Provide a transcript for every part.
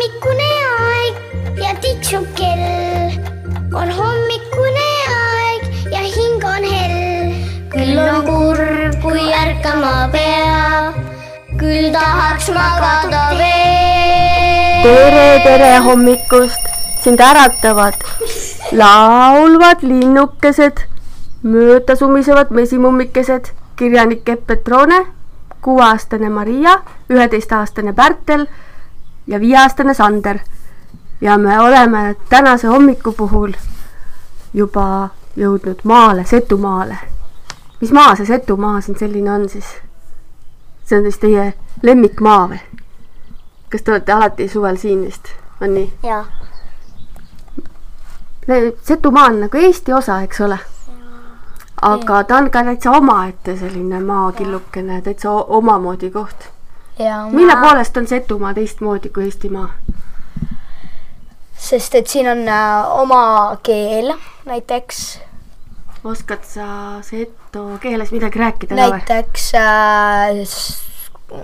hommikune aeg ja tiksub kell. on hommikune aeg ja hing on hell. küll on kurb, kui ärkama peab, küll tahaks magada veel. tere, tere hommikust, sind äratavad laulvad linnukesed, mööda sumisevad mesimummikesed, kirjanik Epp Petrone, kuueaastane Maria, üheteistaastane Pärtel ja viieaastane Sander. ja me oleme tänase hommiku puhul juba jõudnud maale, Setumaale. mis maa see Setumaa siin selline on siis? see on siis teie lemmikmaa või? kas te olete alati suvel siin vist, on nii? jaa, Setumaa on nagu Eesti osa, eks ole. aga ta on ka täitsa omaette selline maakillukene, täitsa omamoodi koht. Ja mille poolest on Setumaa teistmoodi kui Eestimaa? sest et siin on äh, oma keel näiteks, oskad sa seto keeles midagi rääkida näiteks äh,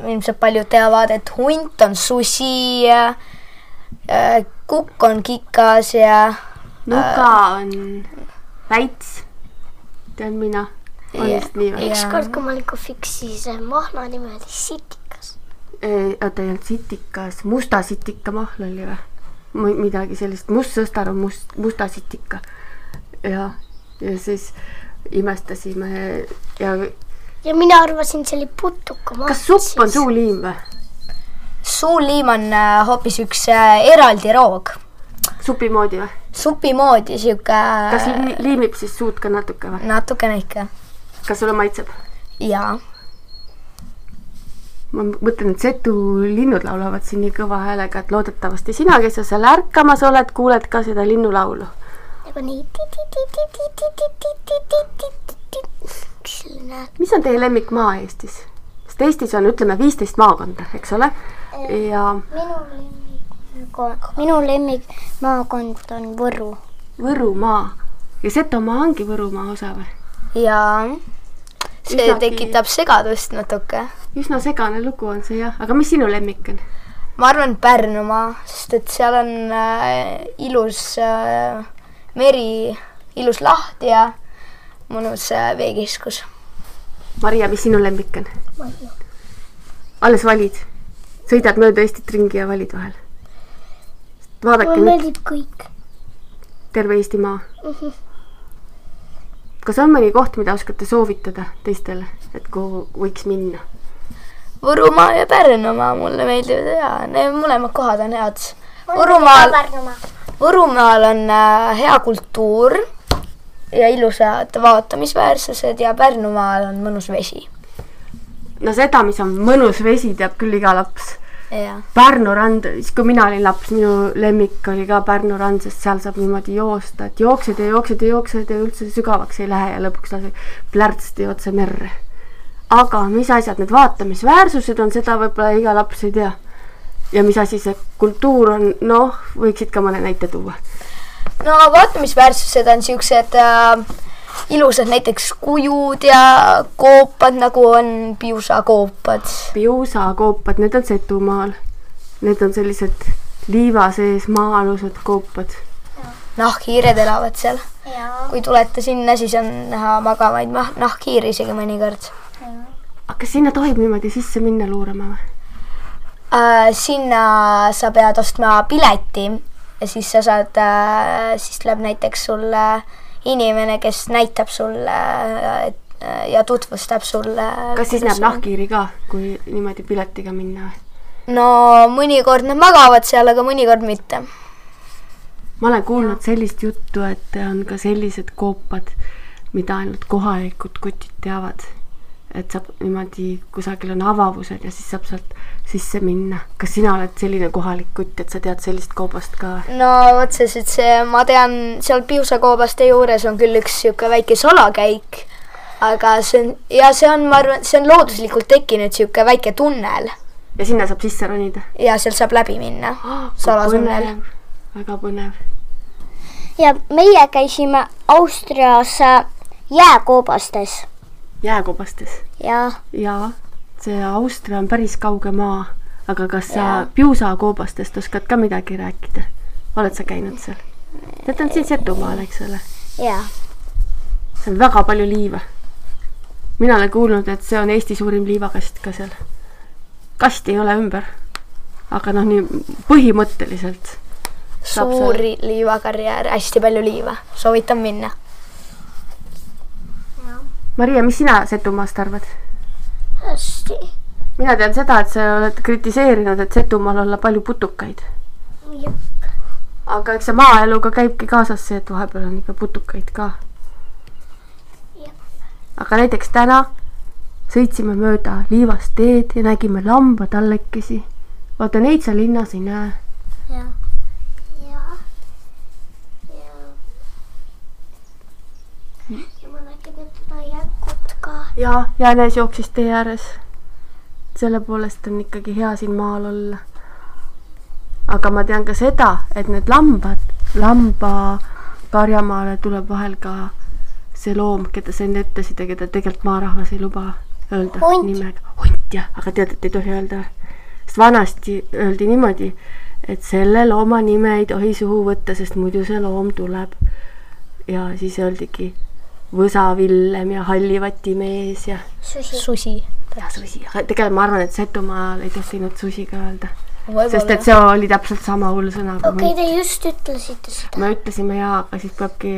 ilmselt paljud teavad, et hunt on susi äh,, kukk on kikas ja nuga on väits, tean mina. on Ja- vist nii või? ja- ükskord, kui ma olin kohviks, siis äh, mahla nimi oli Sitikas. oota, ei olnud sitikas, musta sitika mahl oli või? midagi sellist, must sõstar on must, musta sitika. ja, ja siis imestasime ja ja mina arvasin, see oli putuka. kas supp on? suuliim või? suuliim on äh, hoopis üks äh, eraldi roog, supi moodi või? supi moodi sihuke kas li liimib siis suud ka natuke või? natukene ikka kas sulle maitseb? ja ma mõtlen, et Setu linnud laulavad siin nii kõva häälega, et loodetavasti sina, kes sa seal ärkamas oled, kuuled ka seda linnulaulu. nagu nii. mis on teie lemmikmaa Eestis? sest Eestis on, ütleme, viisteist maakonda, eks ole, ja minu lemmik, minu lemmikmaakond on Võru. Võrumaa ja Setomaa ongi Võrumaa osa või? ja see tekitab segadust natuke üsna segane lugu on see jah, aga mis sinu lemmik on? ma arvan Pärnumaa, sest et seal on äh, ilus äh, meri, ilus laht ja mõnus äh, veekeskus. Maria, mis sinu lemmik on? alles valid? sõidad mööda Eestit ringi ja valid vahel? vaadake mulle meeldib kõik. terve Eestimaa. kas on mõni koht, mida oskate soovitada teistele, et kuhu võiks minna? Võrumaa ja Pärnumaa mulle meeldivad ja need mõlemad kohad on head. Võrumaal. Võrumaal on äh, hea kultuur ja ilusad vaatamisväärsused ja Pärnumaal on mõnus vesi. no seda, mis on mõnus vesi, teab küll iga laps. Pärnu rand, siis kui mina olin laps, minu lemmik oli ka Pärnu rand, sest seal saab niimoodi joosta, et jooksed ja jooksed ja jooksed ja üldse sügavaks ei lähe ja lõpuks lased plärtsti otse merre. Aga mis asjad need vaatamisväärsused on, seda võib-olla iga laps ei tea. ja mis asi see kultuur on, noh, võiksid ka mõne näite tuua. no vaatamisväärsused on siuksed äh, ilusad näiteks kujud ja koopad, nagu on piusakoopad. piusakoopad, need on Setumaal. Need on sellised liiva sees maa-alused koopad nahkhiired elavad seal. jaa. kui tulete sinna, siis on näha magavaid nahkhiiri isegi mõnikord aga kas sinna tohib niimoodi sisse minna luurama või? äh,. sinna sa pead ostma pileti ja siis sa saad äh,, siis tuleb näiteks sulle inimene, kes näitab sulle äh, ja tutvustab sulle. kas siis näeb? nahkhiiri ka, kui niimoodi piletiga minna või? no mõnikord nad magavad seal, aga mõnikord mitte ma olen kuulnud sellist juttu, et on ka sellised koopad, mida ainult kohalikud kutid teavad. Et saab niimoodi, kusagil on avavused ja siis saab sealt sisse minna. kas sina oled selline kohalik kutt, et sa tead sellist koobast ka no otseselt see, ma tean, seal piusakoobaste juures on küll üks sihuke väike salakäik, aga see on ja see on, ma arvan, see on looduslikult tekkinud sihuke väike tunnel ja sinna saab sisse ronida ja sealt saab läbi minna. oh,. Salatunnel.. väga põnev. ja meie käisime Austrias äh, jääkoobastes jääkobastes ja ja see Austria on päris kauge maa. aga kas sa Jaa. piusakoobastest oskad ka midagi rääkida? oled sa käinud seal? Need on siin Setumaal, eks ole? jaa. seal on väga palju liiva. mina olen kuulnud, et see on Eesti suurim liivakast ka seal. kast ei ole ümber. aga noh, nii põhimõtteliselt. Suur liivakarjäär, hästi palju liiva, soovitan minna. Maria, mis sina Setumaast arvad? hästi. mina tean seda, et sa oled kritiseerinud, et Setumaal olla palju putukaid. aga eks see maaeluga käibki kaasas see, et vahepeal on ikka putukaid ka. aga näiteks täna sõitsime mööda liivast teed ja nägime lambatallekesi. vaata neid sa linnas ei näe. ja, ja, ja. ja ma nägin, et nad jäkud ka. Ja jänes jooksis tee ääres. selle poolest on ikkagi hea siin maal olla. aga ma tean ka seda, et need lambad, lambakarjamaale tuleb vahel ka see loom, keda sa enne ütlesid ja keda tegelikult maarahvas ei luba öelda Hunt. nimega. hunt jah, aga tead, et ei tohi öelda. sest vanasti öeldi niimoodi, et selle looma nime ei tohi suhu võtta, sest muidu see loom tuleb. ja siis öeldigi Võsa Villem ja Hallivati mees ja susi. susi. ja susi, aga tegelikult ma arvan, et Setumaal ei tohtinud susi ka öelda, sest et see oli täpselt sama hull sõna kui okei, hunt. te just ütlesite seda. me ütlesime jaa, aga siis peabki,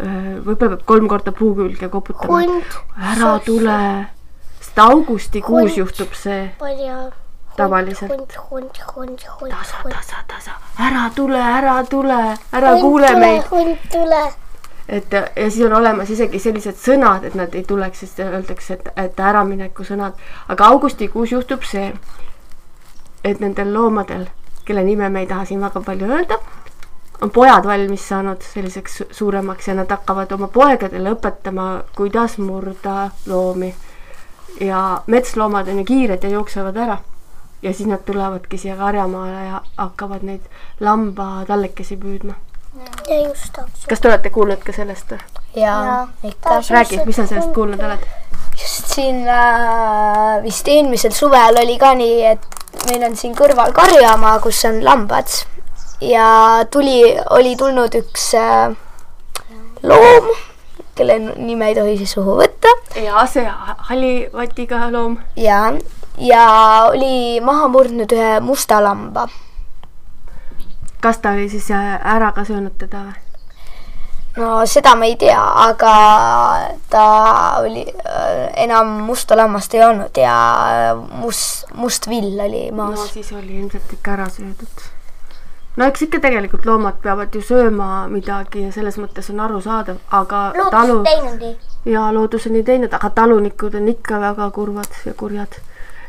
võib-olla peab kolm korda puu külge koputama. hunt, ära tule, sest augustikuus Hunt. juhtub see tea. Tavaliselt. hunt, hunt, hunt, hunt, tasa, hunt. tasa, tasa, ära tule, ära tule, ära kuule meid. hunt tule. Et ja siis on olemas isegi sellised sõnad, et nad ei tuleks, sest öeldakse, et, et äramineku sõnad, aga augustikuus juhtub see, et nendel loomadel, kelle nime me ei taha siin väga palju öelda, on pojad valmis saanud selliseks su- suuremaks ja nad hakkavad oma poegadele õpetama, kuidas murda loomi. ja metsloomad on ju kiired ja jooksevad ära. ja siis nad tulevadki siia karjamaale ja hakkavad neid lambatallekesi püüdma. Ja just täpselt. kas te olete kuulnud ka sellest või? ja ikka. räägi, mis sa sellest kuulnud oled? just siin äh, vist eelmisel suvel oli ka nii, et meil on siin kõrval karjamaa, kus on lambad ja tuli, oli tulnud üks äh, loom, kelle nime ei tohi siis suhu võtta ja see hallivatiga loom. ja, ja oli maha murdnud ühe musta lamba. Kas ta oli siis äh, ära ka söönud teda või? no seda me ei tea, aga ta oli, enam musta lammast ei olnud ja must, must vill oli no maas. siis oli ilmselt ikka ära söödud. no eks ikka tegelikult loomad peavad ju sööma midagi ja selles mõttes on arusaadav, aga talu loodus teinud nii. ja loodus on nii teinud, aga talunikud on ikka väga kurvad ja kurjad.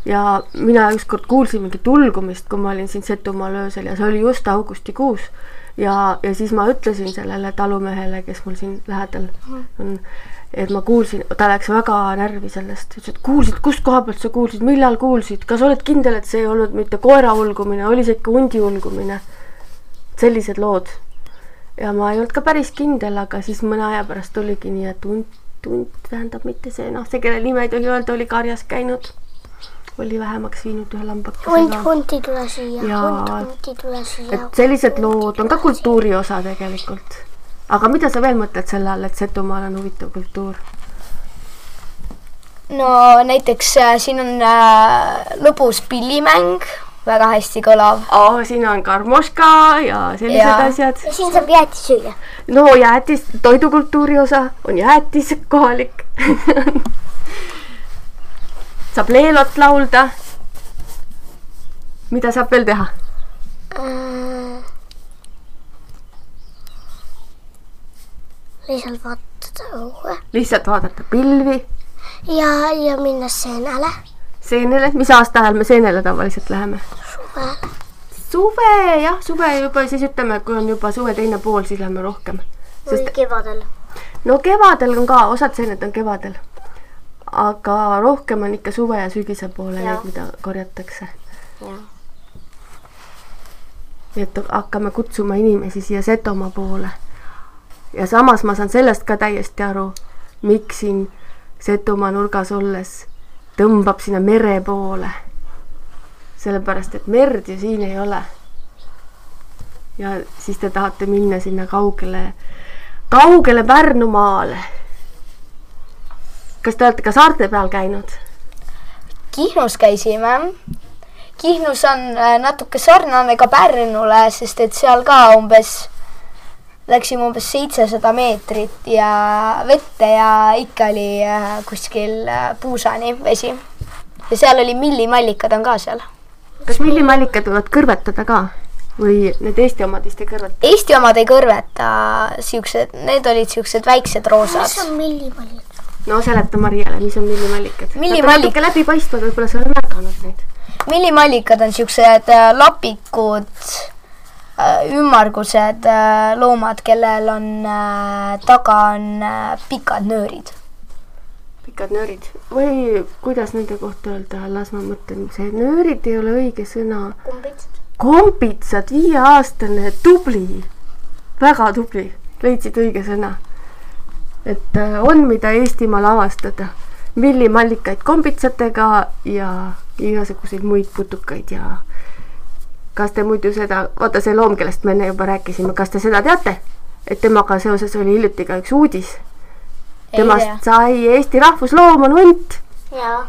Ja mina ükskord kuulsin mingit ulgumist, kui ma olin siin Setumaal öösel ja see oli just augustikuus. ja, ja siis ma ütlesin sellele talumehele, kes mul siin lähedal on, et ma kuulsin, ta läks väga närvi sellest, ütles, et kuulsid, kust koha pealt sa kuulsid, millal kuulsid, kas oled kindel, et see ei olnud mitte koera ulgumine, oli see ikka hundi ulgumine? sellised lood. ja ma ei olnud ka päris kindel, aga siis mõne aja pärast oligi nii, et hunt, hunt tähendab mitte see, noh, see, kelle nime ei tohi öelda, oli karjas käinud. Oli vähemaks viinud ühe hunt, lambakese. hunt ei tule siia, Jaa. hunt, hunt ei tule siia. et sellised lood on ka kultuuri osa tegelikult. aga mida sa veel mõtled selle all, et Setumaal on huvitav kultuur? no näiteks äh, siin on äh, lõbus pillimäng, väga hästi kõlav. aa, siin on karmoška ja sellised Jaa. asjad. ja siin saab jäätist süüa. no jäätis, toidukultuuri osa on jäätis kohalik. saab leelot laulda. mida saab veel teha? lihtsalt vaadata õue lihtsalt vaadata pilvi, ja, ja minna seenele seenele, mis aastaajal me seenele tavaliselt läheme? suvel. suve jah, suve juba siis ütleme, kui on juba suve teine pool, siis lähme rohkem. või sest kevadel. no kevadel on ka, osad seened on kevadel. Aga rohkem on ikka suve ja sügise poole Jah. need, mida korjatakse. nii et hakkame kutsuma inimesi siia Setomaa poole. ja samas ma saan sellest ka täiesti aru, miks siin Setomaa nurgas olles tõmbab sinna mere poole. sellepärast et merd ju siin ei ole. ja siis te tahate minna sinna kaugele, kaugele Pärnumaale. Kas te olete ka saarte peal käinud? Kihnus käisime. Kihnus on äh, natuke sarnane ka Pärnule, sest et seal ka umbes läksime umbes seitsesada meetrit ja vette ja ikka oli äh, kuskil äh, puusani vesi. ja seal oli millimallikad on ka seal. kas millimallikad võivad kõrvetada ka või need Eesti omad vist ei kõrveta? Eesti omad ei kõrveta, siuksed, need olid siuksed väiksed roosad. mis on millimallik? No seleta Mariale, mis on millimallikad. Millimallik- läbipaistvad, võib-olla sa ei ole märganud neid. millimallikad on siuksed äh, lapikud äh, ümmargused äh, loomad, kellel on äh, taga on äh, pikad nöörid. pikad nöörid või kuidas nende kohta öelda, las ma mõtlen, see nöörid ei ole õige sõna. kombitsad, viieaastane, tubli, väga tubli, leidsid õige sõna. Et äh, on, mida Eestimaal avastada. millimallikaid kombitsatega ja igasuguseid muid putukaid ja kas te muidu seda, vaata see loom, kellest me enne juba rääkisime, kas te seda teate? et temaga seoses oli hiljuti ka üks uudis. Temast tea. sai Eesti rahvusloom on hunt jaa.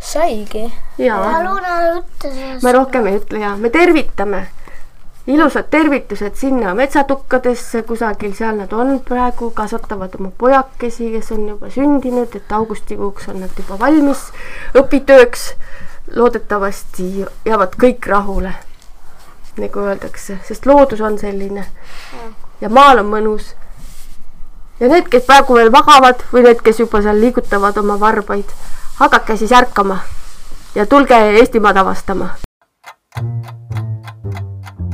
saigi. ja palun ära ütle sellest. me rohkem ei ütle ja me tervitame. Ilusad tervitused sinna metsatukkadesse kusagil, seal nad on praegu, kasvatavad oma pojakesi, kes on juba sündinud, et augustikuuks on nad juba valmis õpitööks. loodetavasti jäävad kõik rahule, nagu öeldakse, sest loodus on selline ja maal on mõnus. ja need, kes praegu veel magavad või need, kes juba seal liigutavad oma varbaid, hakake siis ärkama ja tulge Eestimaad avastama.